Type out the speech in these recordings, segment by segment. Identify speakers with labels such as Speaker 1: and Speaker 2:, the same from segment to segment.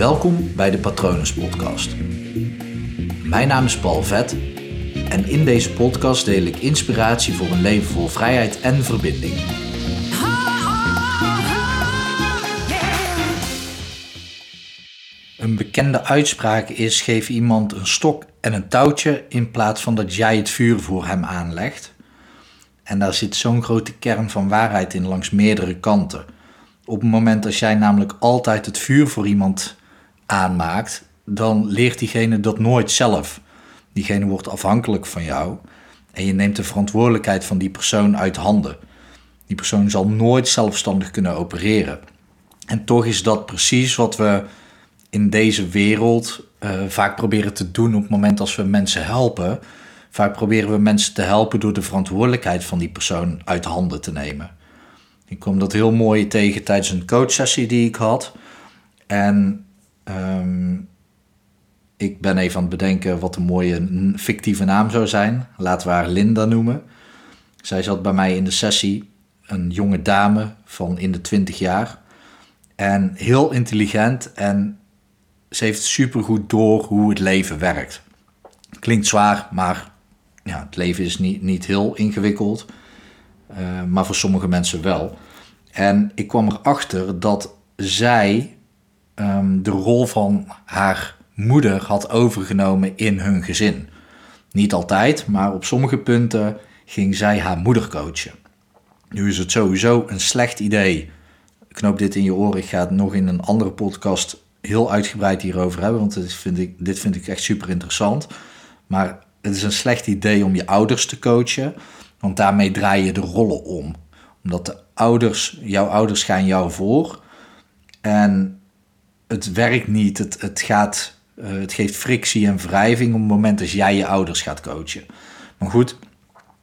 Speaker 1: Welkom bij de Patronus Podcast. Mijn naam is Paul Vet en in deze podcast deel ik inspiratie voor een leven vol vrijheid en verbinding. Een bekende uitspraak is: geef iemand een stok en een touwtje in plaats van dat jij het vuur voor hem aanlegt. En daar zit zo'n grote kern van waarheid in langs meerdere kanten. Op het moment dat jij namelijk altijd het vuur voor iemand aanmaakt, dan leert diegene dat nooit zelf. Diegene wordt afhankelijk van jou en je neemt de verantwoordelijkheid van die persoon uit handen. Die persoon zal nooit zelfstandig kunnen opereren. En toch is dat precies wat we in deze wereld uh, vaak proberen te doen op het moment als we mensen helpen. Vaak proberen we mensen te helpen door de verantwoordelijkheid van die persoon uit handen te nemen. Ik kwam dat heel mooi tegen tijdens een coachsessie die ik had. En um, ik ben even aan het bedenken wat een mooie fictieve naam zou zijn. Laten we haar Linda noemen. Zij zat bij mij in de sessie, een jonge dame van in de 20 jaar. En heel intelligent en ze heeft supergoed door hoe het leven werkt. Klinkt zwaar, maar ja, het leven is niet, niet heel ingewikkeld. Uh, maar voor sommige mensen wel. En ik kwam erachter dat zij um, de rol van haar moeder had overgenomen in hun gezin. Niet altijd, maar op sommige punten ging zij haar moeder coachen. Nu is het sowieso een slecht idee. Knoop dit in je oren. Ik ga het nog in een andere podcast heel uitgebreid hierover hebben, want dit vind ik, dit vind ik echt super interessant. Maar het is een slecht idee om je ouders te coachen, want daarmee draai je de rollen om. Omdat de ouders, jouw ouders gaan jou voor en het werkt niet. Het, het, gaat, uh, het geeft frictie en wrijving op het moment dat jij je ouders gaat coachen. Maar goed,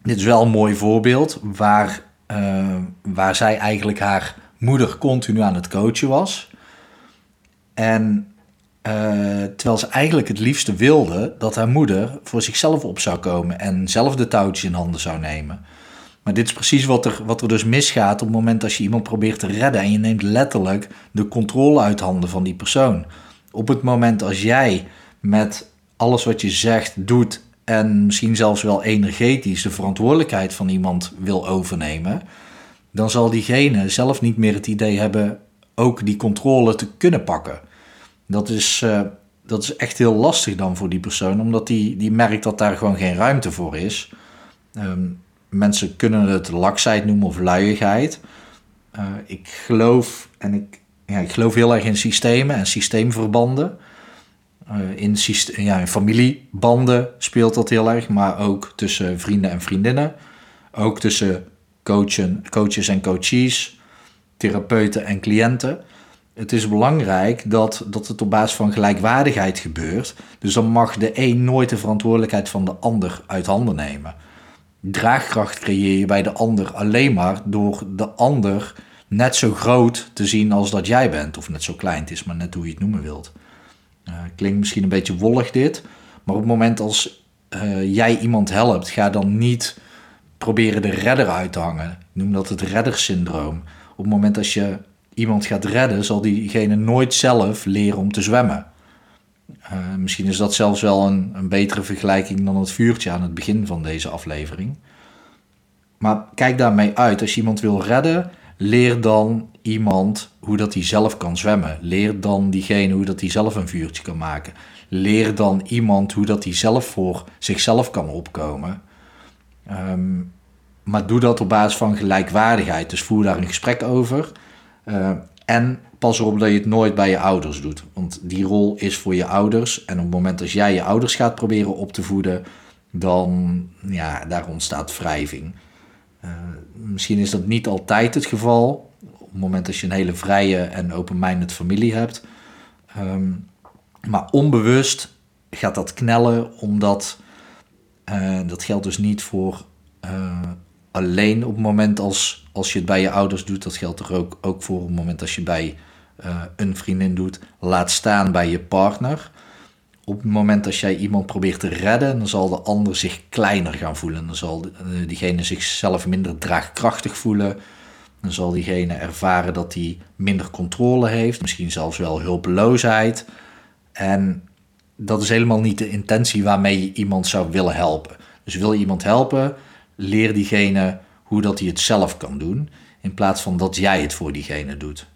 Speaker 1: dit is wel een mooi voorbeeld waar, uh, waar zij eigenlijk haar moeder continu aan het coachen was. En uh, terwijl ze eigenlijk het liefste wilde dat haar moeder voor zichzelf op zou komen en zelf de touwtjes in handen zou nemen. Maar dit is precies wat er, wat er dus misgaat op het moment als je iemand probeert te redden en je neemt letterlijk de controle uit handen van die persoon. Op het moment als jij met alles wat je zegt, doet en misschien zelfs wel energetisch de verantwoordelijkheid van iemand wil overnemen, dan zal diegene zelf niet meer het idee hebben ook die controle te kunnen pakken. Dat is, uh, dat is echt heel lastig dan voor die persoon, omdat die, die merkt dat daar gewoon geen ruimte voor is. Um, mensen kunnen het laksheid noemen of luiigheid. Uh, ik geloof en ik, ja, ik geloof heel erg in systemen en systeemverbanden. Uh, in, ja, in familiebanden speelt dat heel erg, maar ook tussen vrienden en vriendinnen. Ook tussen coachen, coaches en coaches, therapeuten en cliënten het is belangrijk dat, dat het op basis van gelijkwaardigheid gebeurt. Dus dan mag de een nooit de verantwoordelijkheid van de ander uit handen nemen. Draagkracht creëer je bij de ander alleen maar door de ander net zo groot te zien als dat jij bent. Of net zo klein, het is maar net hoe je het noemen wilt. Uh, klinkt misschien een beetje wollig dit, maar op het moment als uh, jij iemand helpt, ga dan niet proberen de redder uit te hangen. Ik noem dat het reddersyndroom. Op het moment als je iemand gaat redden, zal diegene nooit zelf leren om te zwemmen. Uh, misschien is dat zelfs wel een, een betere vergelijking dan het vuurtje aan het begin van deze aflevering. Maar kijk daarmee uit. Als je iemand wil redden, leer dan iemand hoe dat hij zelf kan zwemmen. Leer dan diegene hoe dat hij zelf een vuurtje kan maken. Leer dan iemand hoe dat hij zelf voor zichzelf kan opkomen. Um, maar doe dat op basis van gelijkwaardigheid. Dus voer daar een gesprek over. Uh, en pas erop dat je het nooit bij je ouders doet. Want die rol is voor je ouders. En op het moment dat jij je ouders gaat proberen op te voeden, dan ja, daar ontstaat wrijving. Uh, misschien is dat niet altijd het geval. Op het moment dat je een hele vrije en open-minded familie hebt. Um, maar onbewust gaat dat knellen, omdat uh, dat geldt dus niet voor uh, alleen op het moment als als je het bij je ouders doet, dat geldt er ook, ook voor het moment als je bij uh, een vriendin doet, laat staan bij je partner. Op het moment dat jij iemand probeert te redden, dan zal de ander zich kleiner gaan voelen. Dan zal uh, diegene zichzelf minder draagkrachtig voelen. Dan zal diegene ervaren dat hij minder controle heeft, misschien zelfs wel hulpeloosheid. En dat is helemaal niet de intentie waarmee je iemand zou willen helpen. Dus wil je iemand helpen, leer diegene hoe dat hij het zelf kan doen, in plaats van dat jij het voor diegene doet.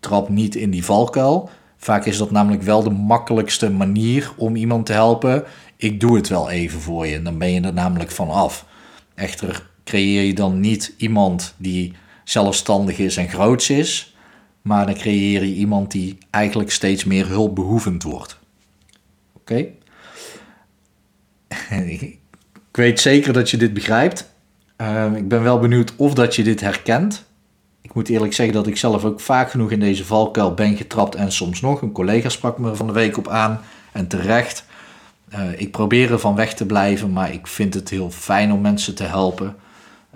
Speaker 1: Trap niet in die valkuil. Vaak is dat namelijk wel de makkelijkste manier om iemand te helpen. Ik doe het wel even voor je, dan ben je er namelijk van af. Echter creëer je dan niet iemand die zelfstandig is en groots is, maar dan creëer je iemand die eigenlijk steeds meer hulpbehoevend wordt. Oké? ik weet zeker dat je dit begrijpt. Ehm, ik ben wel benieuwd of dat je dit herkent. Ik moet eerlijk zeggen dat ik zelf ook vaak genoeg in deze valkuil ben getrapt en soms nog. Een collega sprak me van de week op aan en terecht. Uh, ik probeer er van weg te blijven, maar ik vind het heel fijn om mensen te helpen.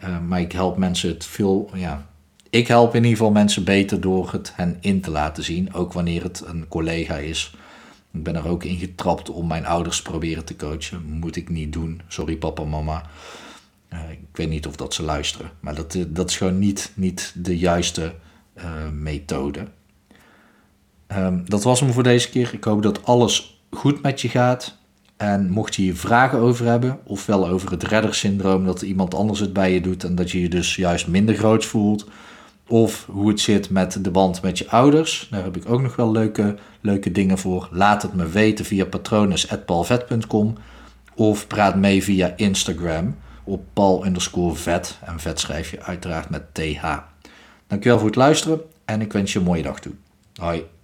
Speaker 1: Uh, maar ik help mensen het veel, ja, ik help in ieder geval mensen beter door het hen in te laten zien, ook wanneer het een collega is. Ik ben er ook in getrapt om mijn ouders proberen te coachen. Moet ik niet doen. Sorry papa, mama. Uh, ik weet niet of dat ze luisteren. Maar dat, dat is gewoon niet, niet de juiste uh, methode. Um, dat was hem voor deze keer. Ik hoop dat alles goed met je gaat. En mocht je hier vragen over hebben, ofwel over het reddersyndroom, dat iemand anders het bij je doet en dat je je dus juist minder groot voelt, of hoe het zit met de band met je ouders, daar heb ik ook nog wel leuke, leuke dingen voor. Laat het me weten via patronus.palvet.com of praat mee via Instagram op pal vet. En vet schrijf je uiteraard met TH. Dankjewel voor het luisteren en ik wens je een mooie dag toe. Hoi.